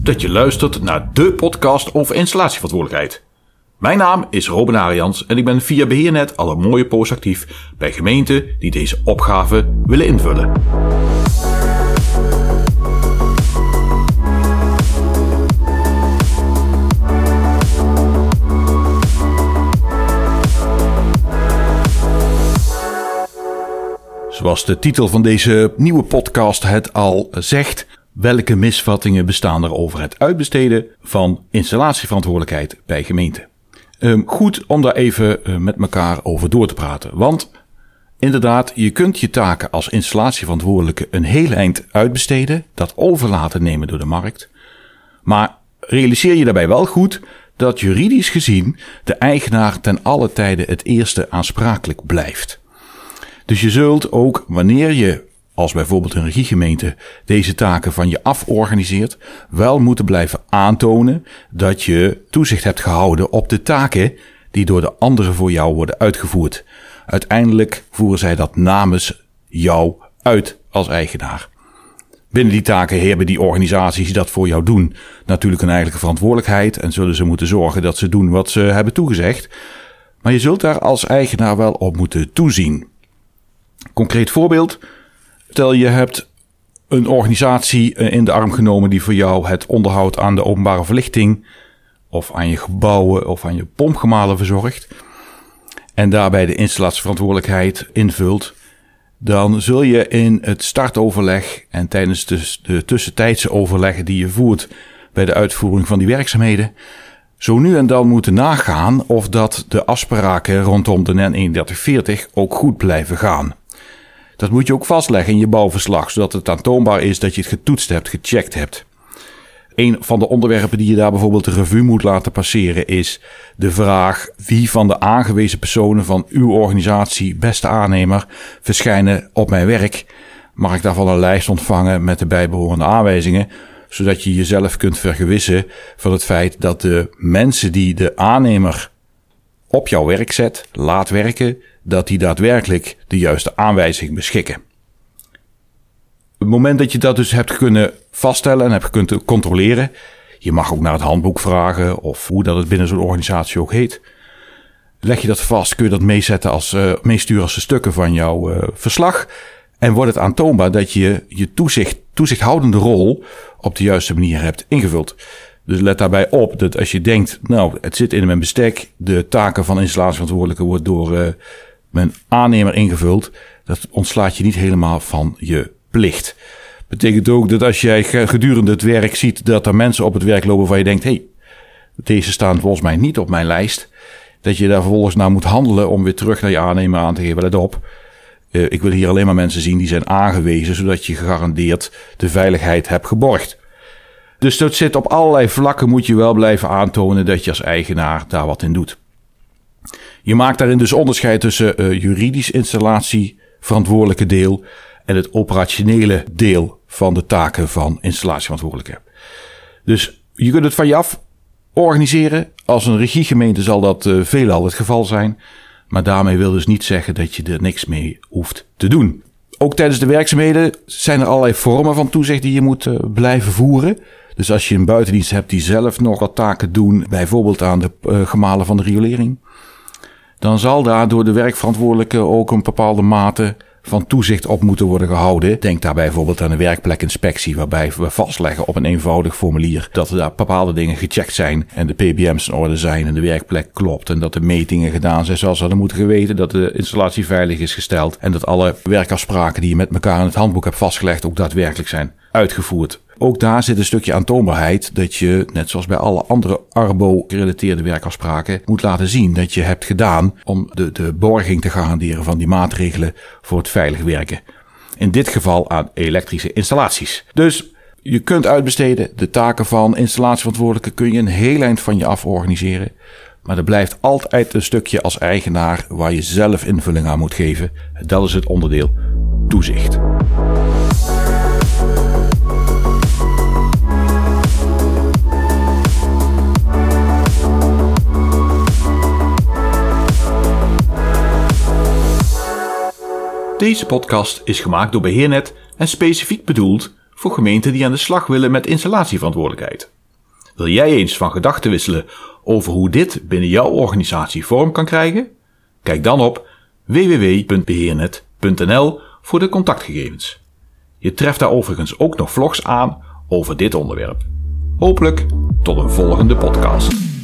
dat je luistert naar de podcast over installatieverantwoordelijkheid. Mijn naam is Robin Arians en ik ben via Beheernet al een mooie poos actief bij gemeenten die deze opgave willen invullen. Zoals de titel van deze nieuwe podcast het al zegt, welke misvattingen bestaan er over het uitbesteden van installatieverantwoordelijkheid bij gemeenten? Um, goed om daar even uh, met elkaar over door te praten. Want inderdaad, je kunt je taken als installatieverantwoordelijke een heel eind uitbesteden, dat overlaten nemen door de markt. Maar realiseer je daarbij wel goed dat juridisch gezien de eigenaar ten alle tijde het eerste aansprakelijk blijft. Dus je zult ook wanneer je als bijvoorbeeld een regiegemeente deze taken van je aforganiseert, wel moeten blijven aantonen dat je toezicht hebt gehouden op de taken die door de anderen voor jou worden uitgevoerd. Uiteindelijk voeren zij dat namens jou uit als eigenaar. Binnen die taken hebben die organisaties die dat voor jou doen natuurlijk een eigenlijke verantwoordelijkheid en zullen ze moeten zorgen dat ze doen wat ze hebben toegezegd. Maar je zult daar als eigenaar wel op moeten toezien. Concreet voorbeeld. Stel je hebt een organisatie eh, in de arm genomen die voor jou het onderhoud aan de openbare verlichting of aan je gebouwen of aan je pompgemalen verzorgt. En daarbij de installatieverantwoordelijkheid invult. Dan zul je in het startoverleg en tijdens de, de tussentijdse overleggen die je voert bij de uitvoering van die werkzaamheden zo nu en dan moeten nagaan of dat de afspraken rondom de NEN 3140 ook goed blijven gaan. Dat moet je ook vastleggen in je bouwverslag, zodat het aantoonbaar is dat je het getoetst hebt, gecheckt hebt. Een van de onderwerpen die je daar bijvoorbeeld de revue moet laten passeren is de vraag wie van de aangewezen personen van uw organisatie, beste aannemer, verschijnen op mijn werk. Mag ik daarvan een lijst ontvangen met de bijbehorende aanwijzingen, zodat je jezelf kunt vergewissen van het feit dat de mensen die de aannemer op jouw werk zet, laat werken, dat die daadwerkelijk de juiste aanwijzing beschikken. Het moment dat je dat dus hebt kunnen vaststellen en hebt kunnen controleren, je mag ook naar het handboek vragen of hoe dat het binnen zo'n organisatie ook heet. Leg je dat vast, kun je dat als, uh, meesturen als de stukken van jouw uh, verslag. En wordt het aantoonbaar dat je je toezicht, toezichthoudende rol op de juiste manier hebt ingevuld. Dus let daarbij op dat als je denkt, nou, het zit in mijn bestek, de taken van installatieverantwoordelijke wordt door uh, mijn aannemer ingevuld, dat ontslaat je niet helemaal van je plicht. Betekent ook dat als jij gedurende het werk ziet dat er mensen op het werk lopen waar je denkt, hé, hey, deze staan volgens mij niet op mijn lijst, dat je daar vervolgens naar moet handelen om weer terug naar je aannemer aan te geven. Let op, uh, ik wil hier alleen maar mensen zien die zijn aangewezen, zodat je gegarandeerd de veiligheid hebt geborgd. Dus dat zit op allerlei vlakken, moet je wel blijven aantonen dat je als eigenaar daar wat in doet. Je maakt daarin dus onderscheid tussen uh, juridisch installatieverantwoordelijke deel en het operationele deel van de taken van installatieverantwoordelijke. Dus je kunt het van je af organiseren. Als een regiegemeente zal dat uh, veelal het geval zijn. Maar daarmee wil dus niet zeggen dat je er niks mee hoeft te doen. Ook tijdens de werkzaamheden zijn er allerlei vormen van toezicht die je moet uh, blijven voeren. Dus als je een buitendienst hebt die zelf nog wat taken doen, bijvoorbeeld aan de uh, gemalen van de riolering, dan zal daar door de werkverantwoordelijke ook een bepaalde mate van toezicht op moeten worden gehouden. Denk daarbij bijvoorbeeld aan een werkplekinspectie, waarbij we vastleggen op een eenvoudig formulier dat er daar bepaalde dingen gecheckt zijn en de PBM's in orde zijn en de werkplek klopt en dat de metingen gedaan zijn zoals ze hadden moeten geweten, dat de installatie veilig is gesteld en dat alle werkafspraken die je met elkaar in het handboek hebt vastgelegd ook daadwerkelijk zijn uitgevoerd. Ook daar zit een stukje aantoonbaarheid dat je, net zoals bij alle andere Arbo-gerelateerde werkafspraken, moet laten zien dat je hebt gedaan om de, de borging te garanderen van die maatregelen voor het veilig werken. In dit geval aan elektrische installaties. Dus je kunt uitbesteden. De taken van installatieverantwoordelijke kun je een heel eind van je af organiseren. Maar er blijft altijd een stukje als eigenaar waar je zelf invulling aan moet geven. Dat is het onderdeel toezicht. Deze podcast is gemaakt door Beheernet en specifiek bedoeld voor gemeenten die aan de slag willen met installatieverantwoordelijkheid. Wil jij eens van gedachten wisselen over hoe dit binnen jouw organisatie vorm kan krijgen? Kijk dan op www.beheernet.nl voor de contactgegevens. Je treft daar overigens ook nog vlogs aan over dit onderwerp. Hopelijk tot een volgende podcast.